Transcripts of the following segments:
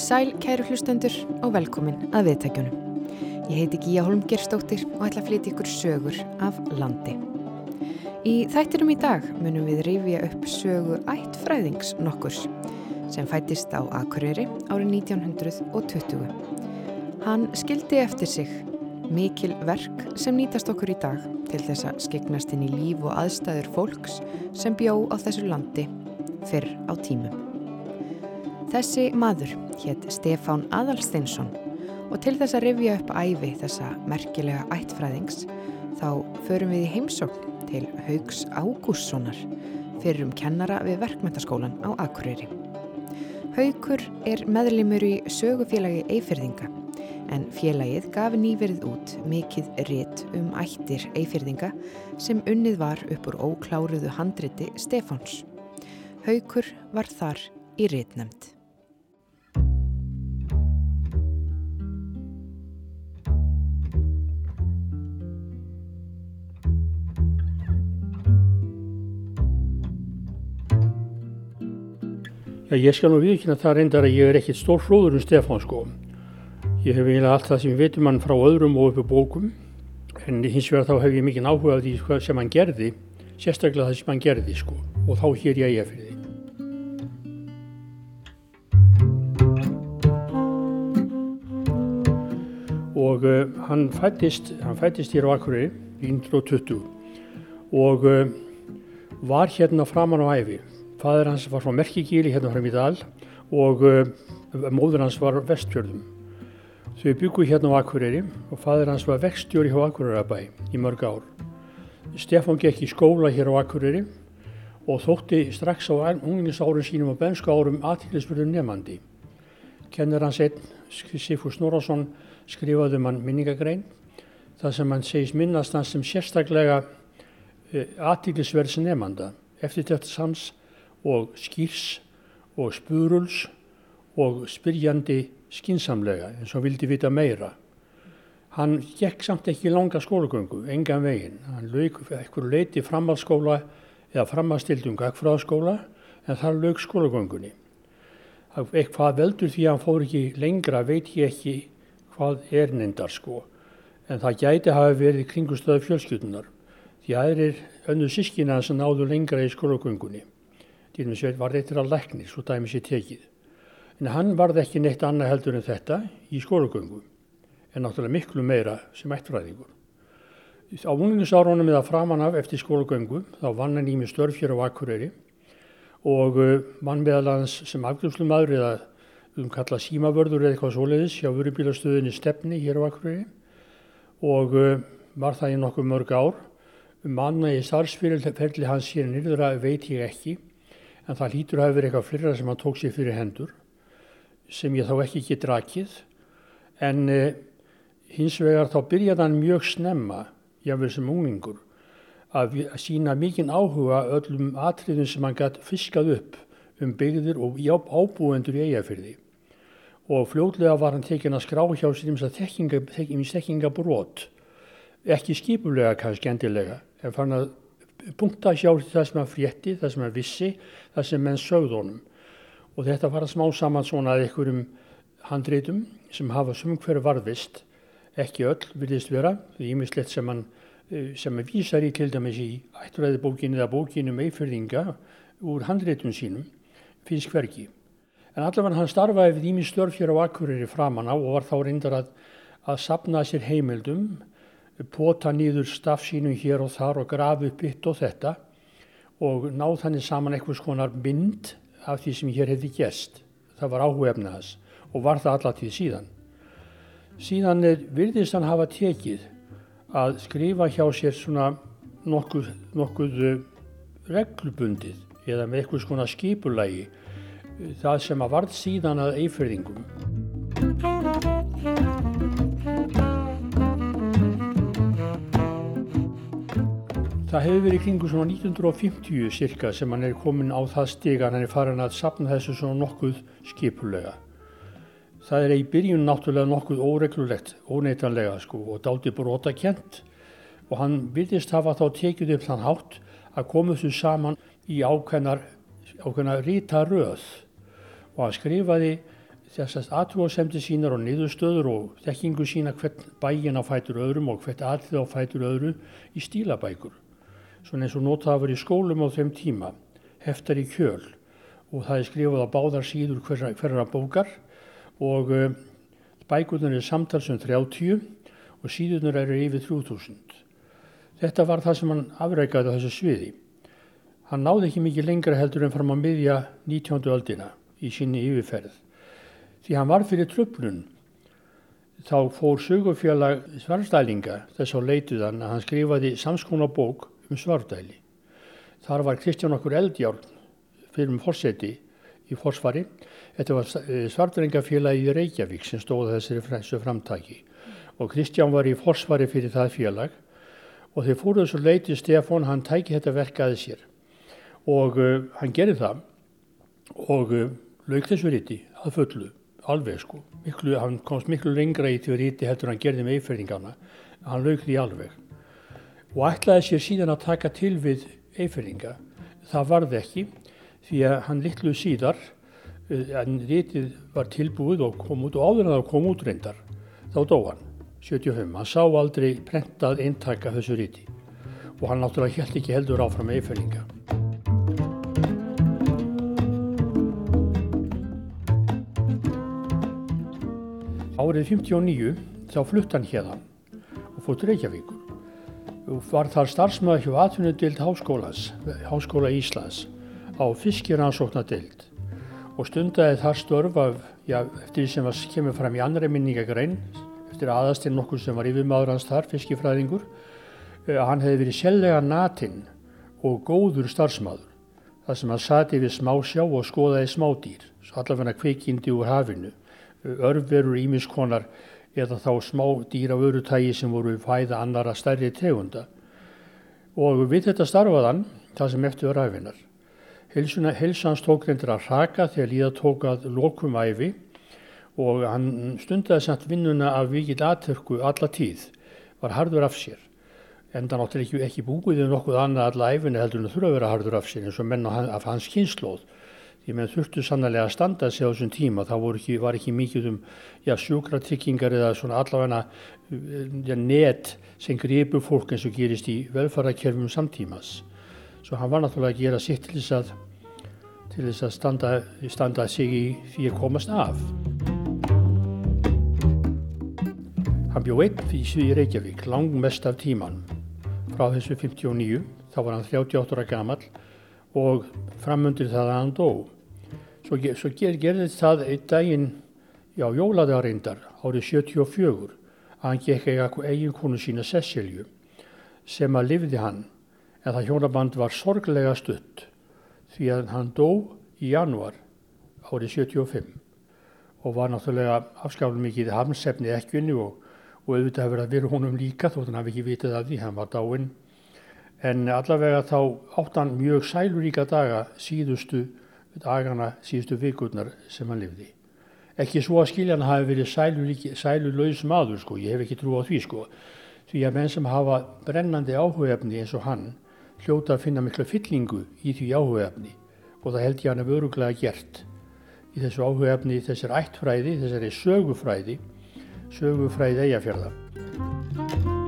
Þið sæl, kæru hlustendur og velkomin að viðtækjunum. Ég heiti Gíja Holmgerstóttir og ætla að flytja ykkur sögur af landi. Í þættinum í dag munum við rifja upp sögu ættfræðings nokkurs sem fættist á Akureyri árið 1920. Hann skildi eftir sig mikil verk sem nýtast okkur í dag til þess að skeknast inn í líf og aðstæður fólks sem bjó á þessu landi fyrr á tímum. Þessi maður hétt Stefán Adalsteinsson og til þess að rifja upp æfi þessa merkilega ættfræðings þá förum við í heimsókn til Haugs Ágússonar fyrir um kennara við verkmyndaskólan á Akureyri. Haugur er meðlimur í sögufélagi Eifirðinga en félagið gaf nýverið út mikið rétt um ættir Eifirðinga sem unnið var upp úr ókláruðu handriti Stefáns. Haugur var þar í réttnemnd. Já, ég skal nú viðkynna það reyndar að ég er ekkit stór flóður um Stefán sko. Ég hef eiginlega allt það sem ég veitum hann frá öðrum og uppi bókum en hins vegar þá hef ég mikið áhuga á því sko, sem hann gerði, sérstaklega það sem hann gerði sko og þá hér ég eiga fyrir því. Og uh, hann fættist, hann fættist hér á Akureyri í 1920 og uh, var hérna framann á æfi Fadur hans var frá Merkigíli hérna frá Mídal og uh, móður hans var vestfjörðum. Þau byggu hérna á Akureyri og fadur hans var vextjóri hjá Akureyrabæ í mörg ár. Stefán gekk í skóla hér á Akureyri og þótti strax á unglingsárun sínum og bensku árum aðtýrlisverður nefandi. Kennar hans einn, Sifur Snorarsson, skrifaði um hann minningagrein þar sem hann segist minnast hans sem sérstaklega uh, aðtýrlisverðs nefanda eftir þetta sams og skýrs og spuruls og spyrjandi skinsamlega eins og vildi vita meira. Hann gekk samt ekki langa skólagöngu, engan veginn. Hann lauk eitthvað leiti framhaldsskóla eða framhaldsstildunga ekkfráðskóla en þar lauk skólagöngunni. Eitthvað veldur því að hann fór ekki lengra veit ég ekki hvað er neyndar sko. En það gæti hafa verið kringustöðu fjölskyldunar. Því aðrir önnu sískina sem náðu lengra í skólagöngunni sér var þetta að lækni, svo dæmi sér tekið. En hann varði ekki neitt annað heldur en þetta í skólagöngum, en náttúrulega miklu meira sem ættfræðingur. Á unglingsárunum eða framan af eftir skólagöngum þá vann hann í mig störf hér á Akureyri og mann uh, meðalans sem afgjörslum aður eða um kalla símavörður eða eitthvað svoleiðis hjá vörubílastöðinni stefni hér á Akureyri og uh, var það í nokkuð mörg ár. Manna í starfsfyrirferðli hans hér nýrðra veit ég ekki en það hlýtur að verið eitthvað flera sem hann tók sér fyrir hendur sem ég þá ekki ekki drakið en eh, hins vegar þá byrjaði hann mjög snemma jáfnveg sem unglingur að, að sína mikinn áhuga öllum atriðum sem hann gætt fiskað upp um byggðir og ábúendur í eigafyrði og fljóðlega var hann tekinn að skrá hjá sér um þekkingabrot. Ekki skipulega kannski endilega en fann að punkta sjá það sem hann frétti, það sem hann vissi, það sem menn sögð honum. Og þetta var að smá saman svona að einhverjum handreitum sem hafa sumhverju varðvist, ekki öll vilist vera, því ímislegt sem hann eh, sem hann vísar í til dæmis í ætturæðibókinu eða bókinu með eifyrðinga úr handreitum sínum, finnst hverki. En allavega hann starfaði við ími störf hér á Akureyri framann á og var þá reyndar að, að sapna sér heimildum pota nýður stafsínum hér og þar og grafi upp eitt og þetta og náð þannig saman eitthvað skonar mynd af því sem hér hefði gæst. Það var áhugefna þess og var það allatið síðan. Síðan virðist hann hafa tekið að skrifa hjá sér svona nokkuð, nokkuð eh, reglubundið eða með eitthvað svona skipulagi það sem að varð síðan að eifyrðingum. Það hefur verið kringu svona 1950 cirka sem hann er komin á það stig að hann er farin að sapna þessu svona nokkuð skipulega. Það er í byrjun náttúrulega nokkuð óreglulegt, óneitanlega sko og dáti brota kjent og hann vilist hafa þá tekið upp þann hátt að koma þessu saman í ákveðnar, ákveðnar ríta röð og hann skrifaði þessast aðtúasemdi sínar og niðurstöður og þekkingu sína hvert bæin á fætur öðrum og hvert aðrið á fætur öðru í stílabækur. Svona eins og notaða verið í skólum á þeim tíma, heftar í kjöl og það er skrifað á báðar síður hverra, hverra bókar og uh, bækurnar er samtalsum 30 og síðunar eru yfir 3000. Þetta var það sem hann afreikaði á þessu sviði. Hann náði ekki mikið lengra heldur en fram á miðja 19. öldina í sinni yfirferð. Því hann var fyrir tröflun. Þá fór sögufélag svarstælinga þess á leituðan að hann skrifaði samskóna bók um svartæli. Þar var Kristján okkur Eldjárn fyrir um fórseti í fórsvari. Þetta var eh, svartælingafélagi í Reykjavík sem stóða þessu framtaki. Og Kristján var í fórsvari fyrir það félag. Og þeir fóruðu svo leitið Stefán, hann tæki þetta verkaði sér. Og uh, hann gerði það. Og uh, lauk þessu ríti að fullu, alveg sko. Miklu, hann komst miklu lengra í því ríti heldur hann gerði með eifirringana hann lauk því alveg og ætlaði sér síðan að taka til við eifirringa það varði ekki því að hann litlu síðar en rítið var tilbúið og kom út og áður en það kom út reyndar þá dó hann 75, hann sá aldrei prentað eintaka þessu ríti og hann náttúrulega held ekki heldur áfram með eifirringa Árið 59 þá flutt hann hérna og fótt Reykjavíkur var þar starfsmöða hjá atvinnudild Háskólas, Háskóla Íslands á fiskiransóknadild og stundaði þar störf af, já, eftir því sem var, kemur fram í annari minningagrein, eftir aðastinn nokkur sem var yfirmaður hans þar, fiskifræðingur, að eh, hann hefði verið sellega natinn og góður starfsmöður, þar sem hann sati við smásjá og skoðaði smádýr, svo allavega kveikindi úr hafinu örverur ímiskonar eða þá smá dýra vörutægi sem voru fæða annara stærri tegunda. Og við þetta starfaðan, það sem eftir var æfinar. Helsans tók reyndir að raka þegar líða tók að lokum æfi og hann stundaði samt vinnuna af vikið aðtörku alla tíð, var hardur af sér. Enda náttúrulega ekki, ekki búið um nokkuð annað alla æfina heldur en þurfa að vera hardur af sér eins og menn af hans kynnslóð því með þurftu sannlega að standa sig á þessum tíma. Þá ekki, var ekki mikið um já, sjúkratryggingar eða svona allavegna ja, net sem gripu fólk eins og gerist í velfarakerfum samtímas svo hann var náttúrulega að gera sitt til þess að til þess að standa, standa sig í því að komast af. Hann bjóð einn í Reykjavík langmest af tíman frá þessu 59 þá var hann 38 ára gammal og framundir það að hann dó. Svo, svo ger, gerðist það einn daginn, já, jóladarindar árið 74 að hann gekk eigin konu sína Cecilju sem að lifði hann en það hjónaband var sorglega stutt því að hann dó í januar árið 75 og var náttúrulega afskaflega mikið hamsefni ekkvinni og, og auðvitað hefur það verið honum líka þótt hann hafi ekki vitið af því, hann var dáinn en allavega þá áttan mjög sæluríka daga síðustu dagana, síðustu vikurnar sem hann lifði. Ekki svo að skiljan hafi verið sælulaus maður sko, ég hef ekki trú á því sko, því að menn sem hafa brennandi áhugefni eins og hann hljóta að finna miklu fyllingu í því áhugefni og það held ég hann að vöruglega gert í þessu áhugefni, þessari ættfræði, þessari sögufræði, sögufræði eigafjörða.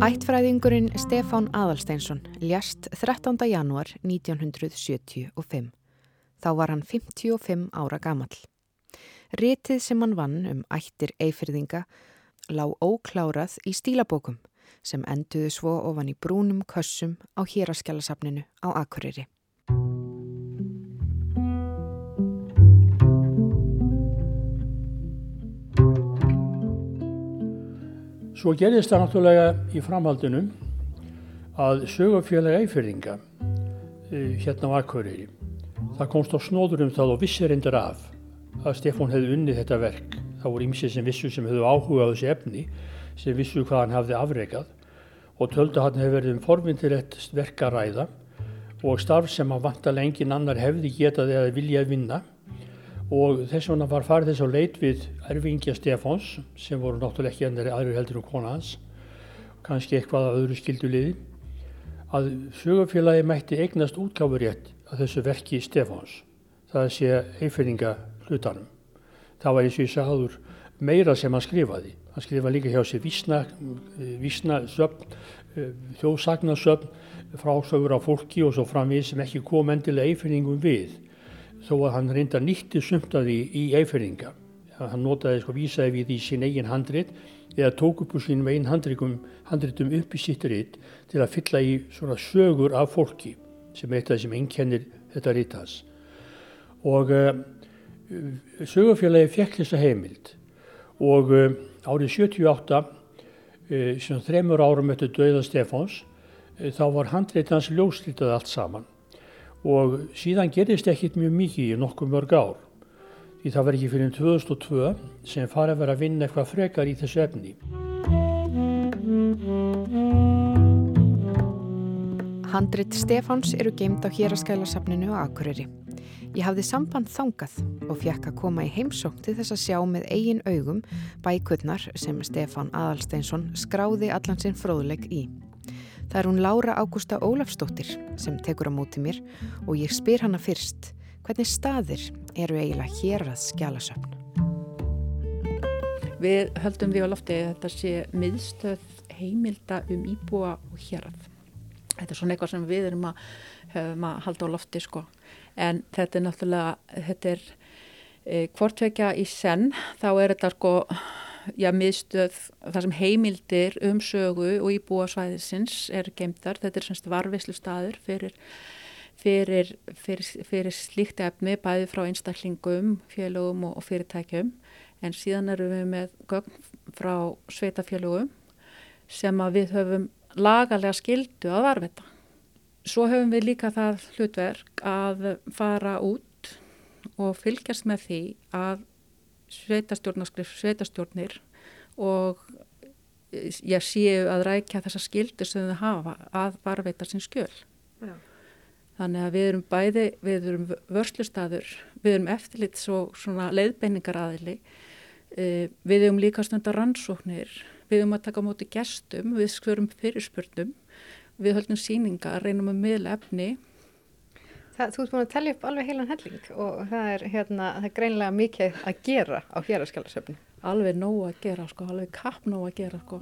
Ættfræðingurinn Stefán Adalsteinsson ljast 13. januar 1975. Þá var hann 55 ára gamal. Ritið sem hann vann um ættir eifyrðinga lág óklárað í stílabókum sem enduðu svo ofan í brúnum kössum á héraskjálasafninu á Akureyri. Svo gerðist það náttúrulega í framhaldinu að sögufélag eifyrringa eh, hérna á Akureyri, það komst á snóður um það og vissir endur af að Stefán hefði unnið þetta verk. Það voru ímsið sem vissu sem hefðu áhugað þessi efni, sem vissu hvað hann hafði afreikað og töldu hann hefði verið um forvintilegt verk að ræða og starf sem hann vantalega engin annar hefði getað eða viljað vinna og þess vegna var farið þess að leit við erfingja Stefáns sem voru náttúrulega ekki ennari aðri heldur og kona hans kannski eitthvað að öðru skildu liði að sögufélagi mætti eignast útgáfurétt að þessu verki Stefáns það sé eifirninga hlutanum. Það var eins og ég sagður meira sem hann skrifaði. Hann skrifaði líka hjá sér vísna, vísna söfn, þjóðsagnasöfn, frásögur af fólki og svo framvið sem ekki kom endilega eifirningum við. Þó að hann reynda nýtti sumtaði í eifirninga. Hann notaði sko vísaði við í sín eigin handrit eða tók upp úr sínum einn handritum upp í sitt ritt til að fylla í svona sögur af fólki sem eitt af það sem einkennir þetta ritt hans. Og uh, sögurfélagi fekk þessa heimild og uh, árið 78, uh, sem þremur árum eftir döða Stefáns, þá var handrit hans ljóslítið allt saman og síðan gerist ekkit mjög mikið í nokkuð mörg ár því það var ekki fyrir 2002 sem farið vera að vinna eitthvað frekar í þessu efni. Handrit Stefáns eru geimt á héraskælasafninu á Akureyri. Ég hafði samband þangað og fjekk að koma í heimsókn til þess að sjá með eigin augum bækurnar sem Stefán Adalsteinsson skráði allan sinn fróðleg í. Það er hún Lára Ágústa Ólafstóttir sem tekur á móti mér og ég spyr hana fyrst hvernig staðir eru eiginlega hér að skjálasöfn? Við höldum því á lofti að þetta sé miðstöð heimilda um íbúa og hérað. Þetta er svona eitthvað sem við erum að, að halda á lofti sko. En þetta er náttúrulega, þetta er e, hvortvekja í senn, þá er þetta sko, já, miðstöð, það sem heimildir um sögu og íbúa svæðisins eru geimdar. Þetta er semst varvislu staður fyrir fyrir, fyrir, fyrir slíkt efni bæði frá einstaklingum, félögum og, og fyrirtækjum en síðan erum við með gögn frá sveitafélögum sem að við höfum lagalega skildu að varvita. Svo höfum við líka það hlutverk að fara út og fylgjast með því að sveitastjórnir og ég séu að rækja þessa skildu sem þau hafa að varveita sin skjöl. Já. Þannig að við erum bæði, við erum vörslustadur, við erum eftirlits og svona leiðbeiningaraðili, e, við erum líka stundar rannsóknir, við erum að taka móti gestum, við skverum fyrirspurnum, við höldum síningar, reynum að miðla efni. Það, þú ert búin að tellja upp alveg heilan helling og það er, hérna, það er greinlega mikið að gera á héraskjálasöfni. Alveg nóg að gera, sko, alveg kapp nóg að gera, sko,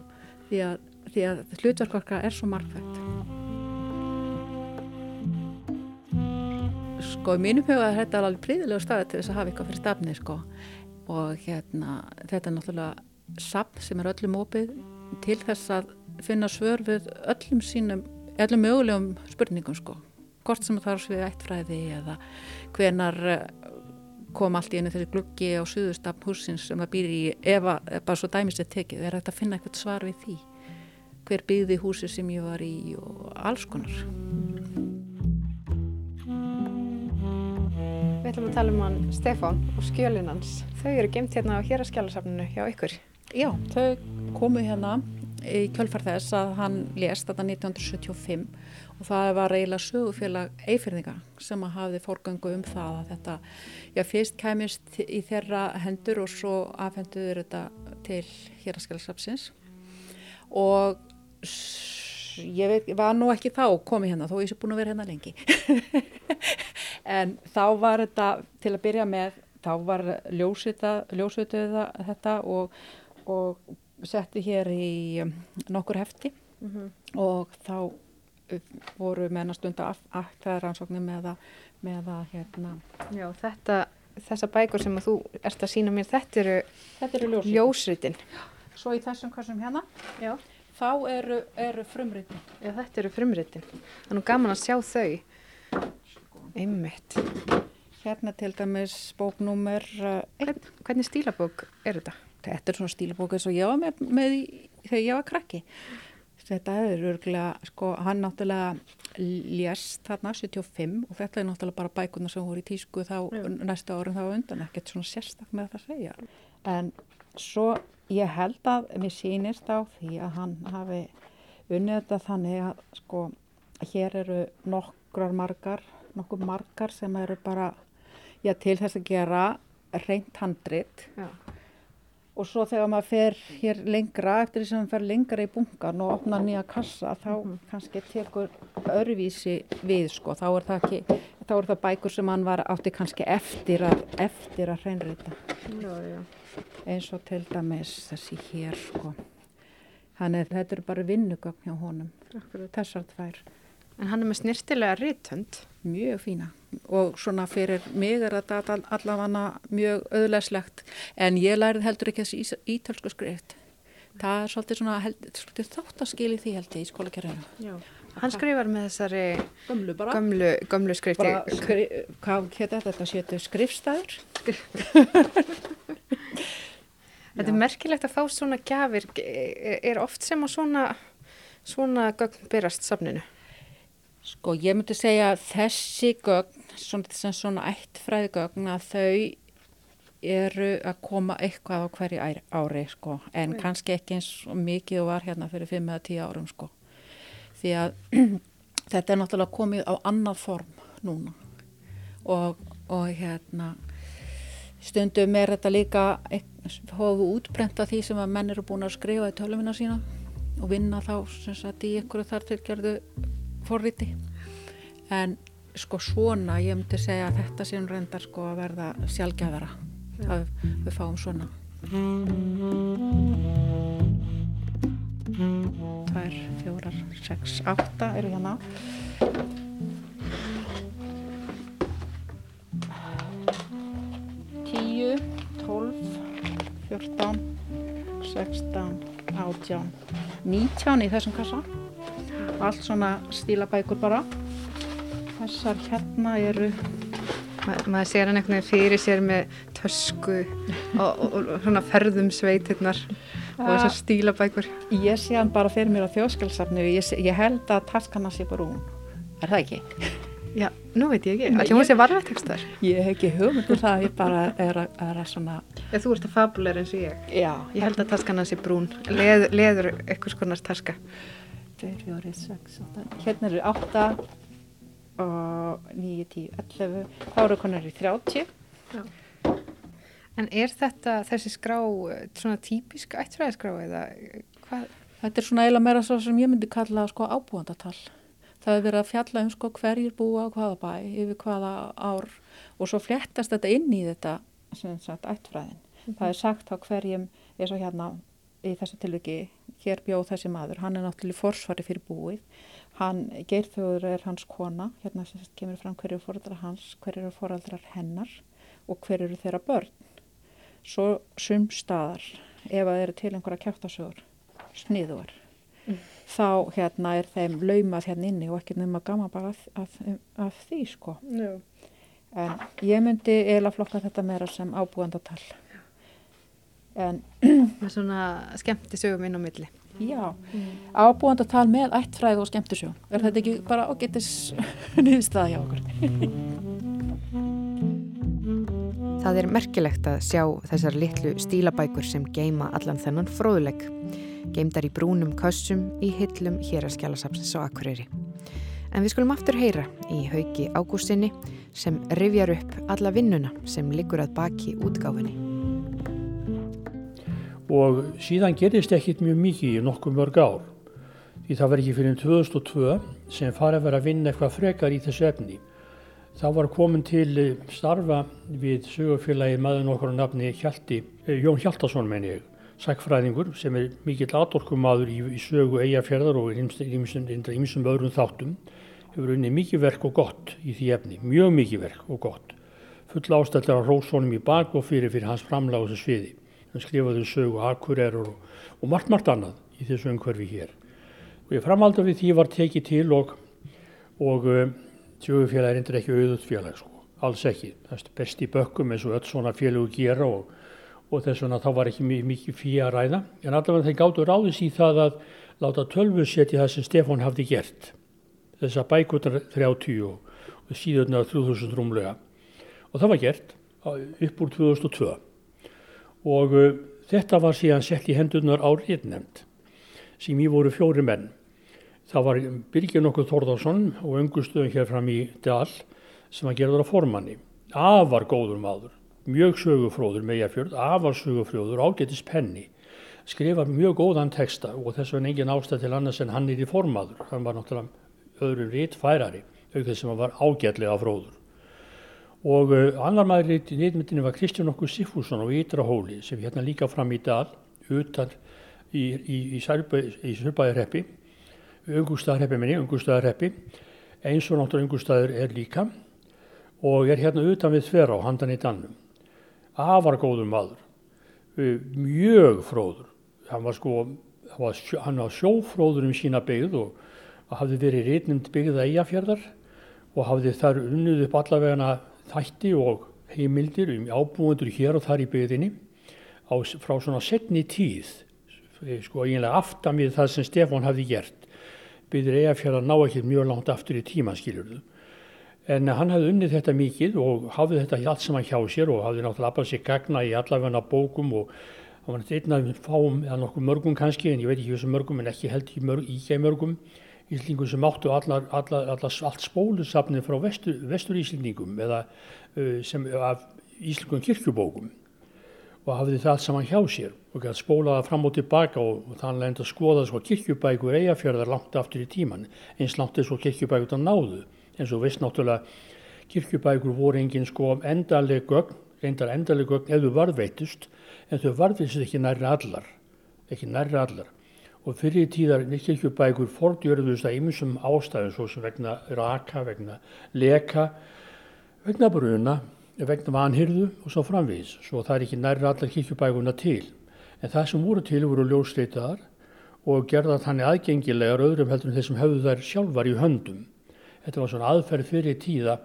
því að, því að hlutverkvarka er svo margfætt. sko í mínum huga er þetta alveg príðilega staði til þess að hafa eitthvað fyrir stafni sko og hérna þetta er náttúrulega sapn sem er öllum opið til þess að finna svör við öllum sínum, öllum mögulegum spurningum sko, hvort sem það er svið eittfræði eða hvenar eh, kom allt í einu þessi gluggi á suðustafn húsins sem það býr í ef að, bara svo dæmis er tekið, er þetta að finna eitthvað svar við því hver byggði húsi sem ég var í og alls konar Við ætlum að tala um hann Stefán og skjölin hans. Þau eru gemt hérna á héraskjálasafninu hjá ykkur. Já, þau komu hérna í kjölfar þess að hann lést þetta 1975 og það var eiginlega sögufélag eifirninga sem að hafiði fórgöngu um það að þetta, já fyrst kæmist í þeirra hendur og svo afhenduður þetta til héraskjálasafsins og ég veit, var nú ekki þá komið hérna þó ég sé búin að vera hérna lengi. En þá var þetta til að byrja með þá var ljósvituð þetta og, og setti hér í um, nokkur hefti. Mm -hmm. og þá voru mennastund að aftæða rannsóknum með að, með að hérna Já, þetta, þessa bækur sem þú ert að sína mér, þetta eru, eru ljósritin Svo í þessum kassum hérna Já þá eru, eru frumritin. Já, þetta eru frumritin. Þannig gaman að sjá þau. Einmitt. Hérna til dæmis bóknúmer... Uh, Hvern, hvernig stílabók er þetta? Þetta er svona stílabók eins og ég var með, með þegar ég var krakki. Þetta er örgulega, sko, hann náttúrulega lést þarna 75 og þetta er náttúrulega bara bækuna sem voru í tísku þá Já. næsta árum þá undan, ekkert svona sérstak með það að segja. En svo ég held að mér sýnist á því að hann hafi unnið þetta þannig að sko hér eru nokkrar margar, nokkur margar sem eru bara já, til þess að gera reynt handrit Já. Og svo þegar maður fer hér lengra eftir því sem maður fer lengra í bunkan og opna nýja kassa þá kannski tekur öðruvísi við sko. Þá er það ekki þá er það bækur sem hann var átti kannski eftir að, eftir að hreinrita Já, já. eins og til dæmis þessi hér sko. Þannig að þetta eru bara vinnugögn hjá honum. Akkurat. þessar tvær En hann er með snirtilega rithönd. mjög fína og svona fyrir mig er þetta all- allavega mjög auðlæslegt en ég lærið heldur ekki þessi ítölsku skrift það er svolítið svona held, svolítið þáttaskil í því held ég í skólakerfinu Já. Hann skrifar með þessari gömlu bara, gömlu, gömlu skrifti. bara skri, hvað hétta þetta sétu skrifstæður Þetta er merkilegt að fá svona gjafir. Er er oft sem að svona, svona gögn berast safninu? Sko ég myndi segja að þessi gögn, svona, svona ættfræði gögn, að þau eru að koma eitthvað á hverju ári sko, en kannski ekki eins og mikið og var hérna fyrir 5 eða 10 árum sko. Því að þetta er náttúrulega komið á annað form núna. Og, og hérna stundum er þetta líka hófu útbrent af því sem að menn eru búin að skrifa í tölumina sína og vinna þá sem sagt í ykkur þar til gerðu forriti. En sko svona ég myndi segja að þetta sem reyndar sko að verða sjálfgjafara að við fáum svona. Tvær, fjórar, sex, átta eru hérna. Tíu, tólf fjórtán, sextán átján, nítján í þessum kassa allt svona stílabækur bara þessar hérna eru Ma, maður sér hann veginn fyrir sér með tösku og, og, og svona ferðum sveitirnar og þessar stílabækur. ég sé hann bara fyrir mér á þjóðskjálfsafni ég, ég held að taskana sé bara hún er það ekki? Já, nú veit ég ekki. Allir hún sé varveitekstar. ég hef ekki hugmynd um það ég bara er að, er að svona Ef þú ert að fabuleira eins og ég. já, Ég held að taskan hans sé brún. Leður, leður eitthvað skonar taska. 2, 4, 6, 8 hérna eru 8 og 9, 10, 11 þá eru konar í 30 En er þetta, þessi skrá, eh, svona típisk ættfræðiskrá eða eh, hvað? þetta er svona eiginlega meira svo sem ég myndi kalla sko ábúandatal það hefur verið að fjalla um sko hverjir búa á hvaða bæ yfir hvaða ár og svo fléttast þetta inn í þetta sem sagt ættfræðin. Það er sagt á hverjum eins og hérna í þessu tilviki hér bjóð þessi maður, hann er náttúrulega forsvari fyrir búið. Hann, Geirþjóður er hans kona hérna sem kemur fram hverju fóraldrar hans hverju eru fóraldrar hennar og hverju eru þeirra börn. Svo sumstaðar ef að eru til einhverja kjáttasögur sniðuar þá hérna er þeim laumað hérna inni og ekki nema gaman bara af, af, af því sko. Já. en ég myndi eiginlega flokka þetta meira sem ábúendatal en svona skemmti sögum inn á milli. já ábúendatal með ættfræði og skemmtisjó er þetta ekki bara ágættis niðurstaða hjá okkur Það er merkilegt að sjá þessar litlu stílabækur sem geima allan þennan fróðuleik. Geimdar í brúnum kössum í hillum hér að skjálasapsins á Akureyri. En við skulum aftur heyra í hauki ágústinni sem rifjar upp alla vinnuna sem liggur að baki útgáfinni. Og síðan gerist ekkit mjög mikið í nokkuð mörg ár. Því það var ekki fyrir 2002 sem farið vera að vinna eitthvað frekar í þessu efni. Þá var komin til eh, starfa við sögufélagi maður okkur á nafni Hjalti, eh, Jón Hjaltason menn ég sækfræðingur sem er mikill atorkumadur í, í sögu eigafjörðar og ímsum öðrum þáttum. Hefur unni mikið verk og gott í því efni, mjög mikið verk og gott. Full ástællar á Rósónum í bak og fyrir fyrir hans þessu sviði hann skrifaði um sögu Akureyrar og, og margt margt annað í þessu umhverfi hér. Og ég framaldi við því var tekið til og, og uh, sögufélag er endur ekki auðvöld félag, sko. alls ekki. Það er best í bökkum eins og öll svona félagu gera og, og þess vegna þá var ekki mi- mikið fí að ræða. En allavega þeir gáttu ráðis í það að láta tölvu setja það sem Stefán hafði gert. Þessar bækutar 30 og, og síðurna 3000 rúmlega. Og það var gert upp úr 2002 og uh, þetta var síðan sett í hendurnar á réttnefnd sem í voru fjóri menn. Það var Birgir nokkuð Þórðarsson og öngustöðum hér fram í Dal sem var gerður á formanni. Afar góður maður, mjög sögufróður með Eyjafjörð, afarsögufróður, ágættis penni, skrifar mjög góðan texta og þess vegna engin ástæð til annars en hann er í formaður. Hann var náttúrulega öðru rít færari, aukveð sem hann var ágætlega fróður. Og uh, annar maður í nýðmyndinu var Kristján okkur Siffússon á Ídrahóli sem hérna líka fram í dal, utan í, í, í, í Sörbæðarreppi, Ungustæðarreppi minni, Ungustæðarreppi, eins og náttúrulega Ungustæður er líka. Og er hérna utan við þverá, handan í dannum. Afar góður maður, mjög fróður, hann var sko, hann var sjófróður um sína byggð og hafði verið reitnind byggða eigafjörðar og hafði þar unnið upp allavegana þætti og heimildir um ábúendur hér og þar í byggðinni á, frá svona setni tíð, sko eiginlega aftan við það sem Stefán hafði gert. Byggður eigafjörðar ná ekki mjög langt aftur í tíma, skiljurðu. En hann hafði unnið þetta mikið og hafði þetta allt saman hjá sér og hafði náttúrulega aflað sér gagna í allavegna bókum og hann var einn af fáum eða nokkuð mörgum kannski en ég veit ekki þessu mörgum en ekki held í mörg, íkjæg mörgum íslingum sem áttu allar, allar, allar, allt spólusafnið frá vestur, vestur íslingum eða uh, sem af íslingum kirkjubókum og hafði það allt saman hjá sér og gæti spólaða fram og tilbaka og, og þannig enda skoða sko kirkjubækur eigafjörðar langt aftur í tíman eins langt eins og kirkjubækur það náðu. Eins og veist náttúrulega kirkjubækur voru engin sko endaleg gögn, reyndar endaleg gögn ef þau varðveitust en þau varðveitust ekki nærri allar, ekki nærri allar og fyrir tíðar kirkjubækur fordjörðust að ymsum ástæðum svo sem vegna raka, vegna leka, vegna bruna, vegna vanhyrðu og svo framvís. Svo það er ekki nærri allar kirkjubækurna til. En það sem voru til voru ljósleitaðar og gerða þannig aðgengilegar öðrum heldur en þeir sem höfðu þær sjálfar í höndum. Þetta var svona aðferð fyrir tíða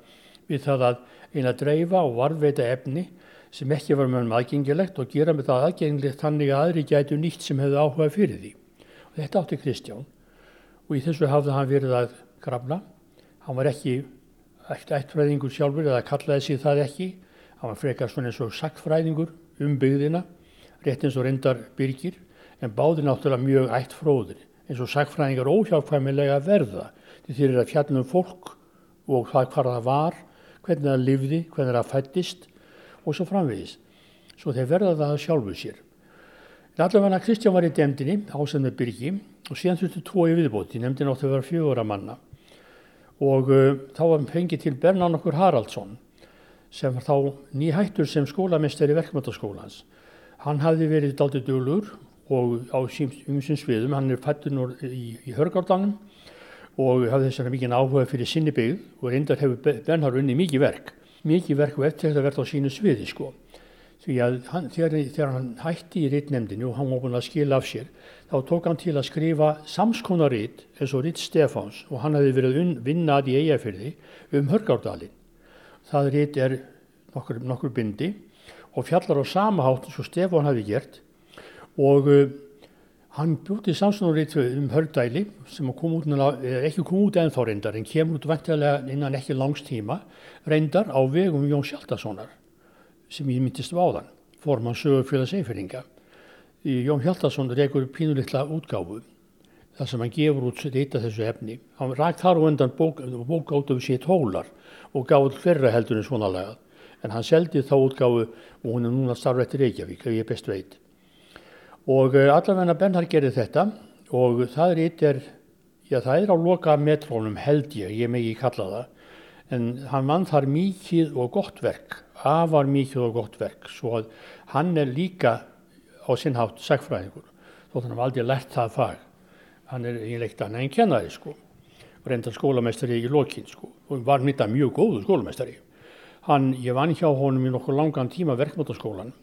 við það að eina dreifa og varðveita efni sem ekki var með um aðgengilegt og gera með það aðgengilegt þannig að aðri gætu nýtt sem hefðu áhuga fyrir því. Þetta átti Kristján og í þessu hafði hann verið að grafna. Hann var ekki ættfræðingur sjálfur eða kallaði sig það ekki. Hann var frekar svona eins og saktfræðingur um byggðina, rétt eins og reyndar byrgir, en báði náttúrulega mjög ættfróðir eins og saktfræðingar óhjákvæmilega verða. Þeir eru að fjallum fólk og hvað hvar það var, hvernig það livði, hvernig það fættist og svo framvegis. Svo þeir verða það sjálfu sér. Allavega Kristján var í demdini, ásend með Byrki og síðan þurftu tvo í viðbóti, nefndin átti að vera fjögur að manna og uh, þá var fengið til Bernán okkur Haraldsson sem var þá nýhættur sem skólamestari verkmyndaskólans. Hann hafði verið daldið dölur og á umsins sviðum, hann er fættur í, í Hörgárdanum og hafði þess vegna mikið áhuga fyrir sinni byggð og reyndar hefur Bernhard unni mikið verk, mikið verk og eftir þetta verði á sínu sviði sko. Því að hann, þegar, þegar hann hætti í rittnemdini og hann var búin að skila af sér, þá tók hann til að skrifa samskonaritt eins og ritt Stefáns og hann hefði verið vinnað í eigafyrði um Hörgárdalinn. Það ritt er nokkur, nokkur bindi og fjallar á sama hátt eins og Stefán hefði gert og uh, hann bjóti samskonaritt um Hörgdæli sem kom út, ekki kom út ennþá reyndar en kemur út vantilega innan ekki langs tíma reyndar á vegum Jón Sjaldasonar sem ég myndist váðan, forman sögurfélags eiferinga. Jón Hjaldarsson reykur pínulittla útgáfu þar sem hann gefur út reyta þessu efni. Hann rækt þar og undan bók, bókáttu við sér tólar og gáði hverra heldur en svona lagað. En hann seldi þá útgáfu og hún er núna starf eftir Reykjavík, ef ég best veit. Og uh, allavegna Bernhard gerir þetta og það er, já það er á loka metrónum held ég, ég megi kalla það, en hann mann þar mikið og gott verk afar mikið og gott verk svo að hann er líka á sinnhátt segfræðingur þótt hann hafði aldrei lært það fag hann er einlegt annað en kennari sko. Og reyndar skólamestari í lokinn sko og var nýtt að mjög góðu skólamestari hann, ég vann hjá honum í nokkur langan tíma verkmótaskólan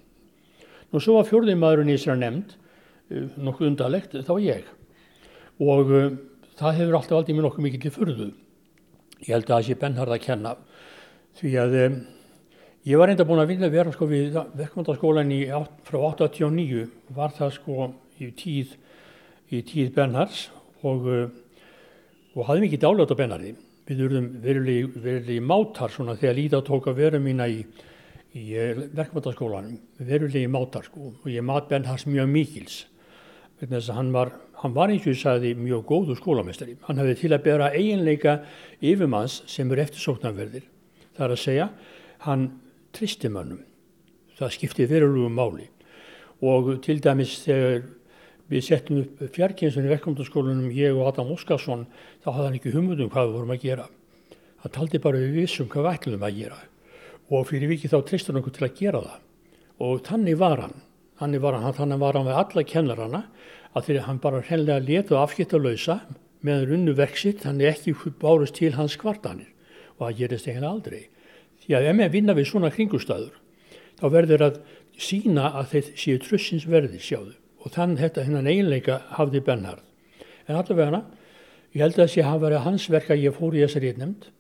og svo var fjörðin maðurinn í þessari nefnd uh, nokkuð undarlegt þá ég. Og uh, það hefur alltaf aldrei mér nokkuð mikið til förðu ég held að það sé bennharð að kenna því að um, Ég var reynda búin að vinna vera sko við verkmyndaskólan frá 89 var það sko í tíð, í tíð Bernhards og, uh, og hafði mikið dálægt á Bernhardi. Við verðum verulegi mátar svona þegar Líða tók að vera mína í, í uh, verkmyndaskólanum, verulegi mátar sko og ég mat Bernhards mjög mikils. Þess að hann var, hann var eins og ég sagði mjög góðu skólamestari. Hann hafði til að bera eiginleika yfirmanns sem eru eftirsóknarverðir. Það er að segja, hann tristimönnum það skipti verulegu máli. Og til dæmis þegar við settum upp fjarkynsun í verkefndaskólanum ég og Adam Óskarsson þá hafði hann ekki humundum hvað við vorum að gera. Hann taldi bara við vissum hvað við ætlum að gera. Og fyrir vikið þá tristur hann okkur til að gera það. Og þannig var hann. Þannig var hann, þannig var hann með alla kennarana að þegar hann bara hreinlega letu afskipt að lausa meðan runnu verksitt þannig ekki bárust til hans kvartanir. Og það gerist ekkert aldrei. Því að ef með vinna við svona kringustæður þá verður að sína að þeir séu trussins verði sjáðu. Og þann þetta hennan eiginleika hafði Bernhard. En allavega ég held að að hafa verið hans verk að ég fór í þessari nefnd,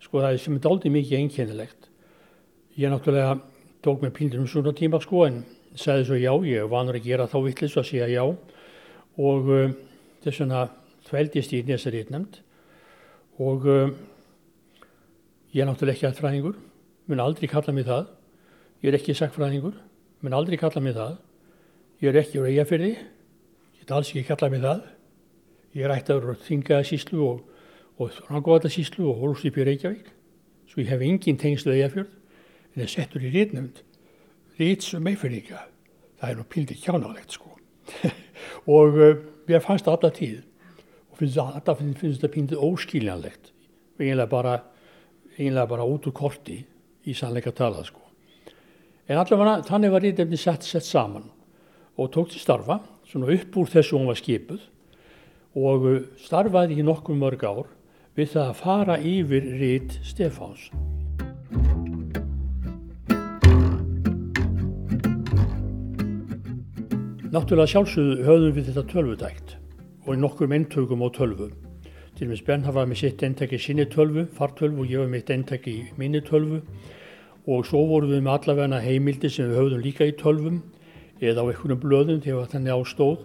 sko það er sem er dálítið mikið einkennilegt. Ég náttúrulega tók með pínlir um svona tíma sko en sagði svo já, ég vanur að gera þá vittlis að segja já og uh, þess vegna þvældist ég í þessari nefnd og uh, ég er náttúrulega ekki aðfræðingur, mun aldrei kalla mig það, ég er ekki sakfræðingur, mun aldrei kalla mig það Ég er ekki úr eigafyrði, ég get alls ekki kallað mig það. Ég er ættaður á Þingaðasíslu og, og Rangóðasíslu og Hólfstíp í Reykjavík. Svo ég hef engin tengslu eigafjörð en það settur í rítnöfnd. Rítsum eifyrðinga, það er nú pildið kjánalegt sko. og uh, mér fannst það alltaf tíð og finnst þetta finnst pildið óskiljanlegt. Einlega bara, einlega bara út úr korti í sannleika talað sko. En allavega þannig var rítnöfni sett, sett saman og tók til starfa, svona upp úr þessu hún var skipuð og uh, starfaði í nokkuð mörg ár við það að fara yfir rít Stefáns. Náttúrulega sjálfsögðu höfðum við þetta tölvudækt og í nokkur eintökum á tölvu. Til og með Spenn hafaði með sitt eintæki sinni tölvu, fartölvu og ég með mitt eintæki minni tölvu og svo vorum við með allavegna heimildi sem við höfðum líka í tölvum eða á einhvern blöðum þegar þannig ástóð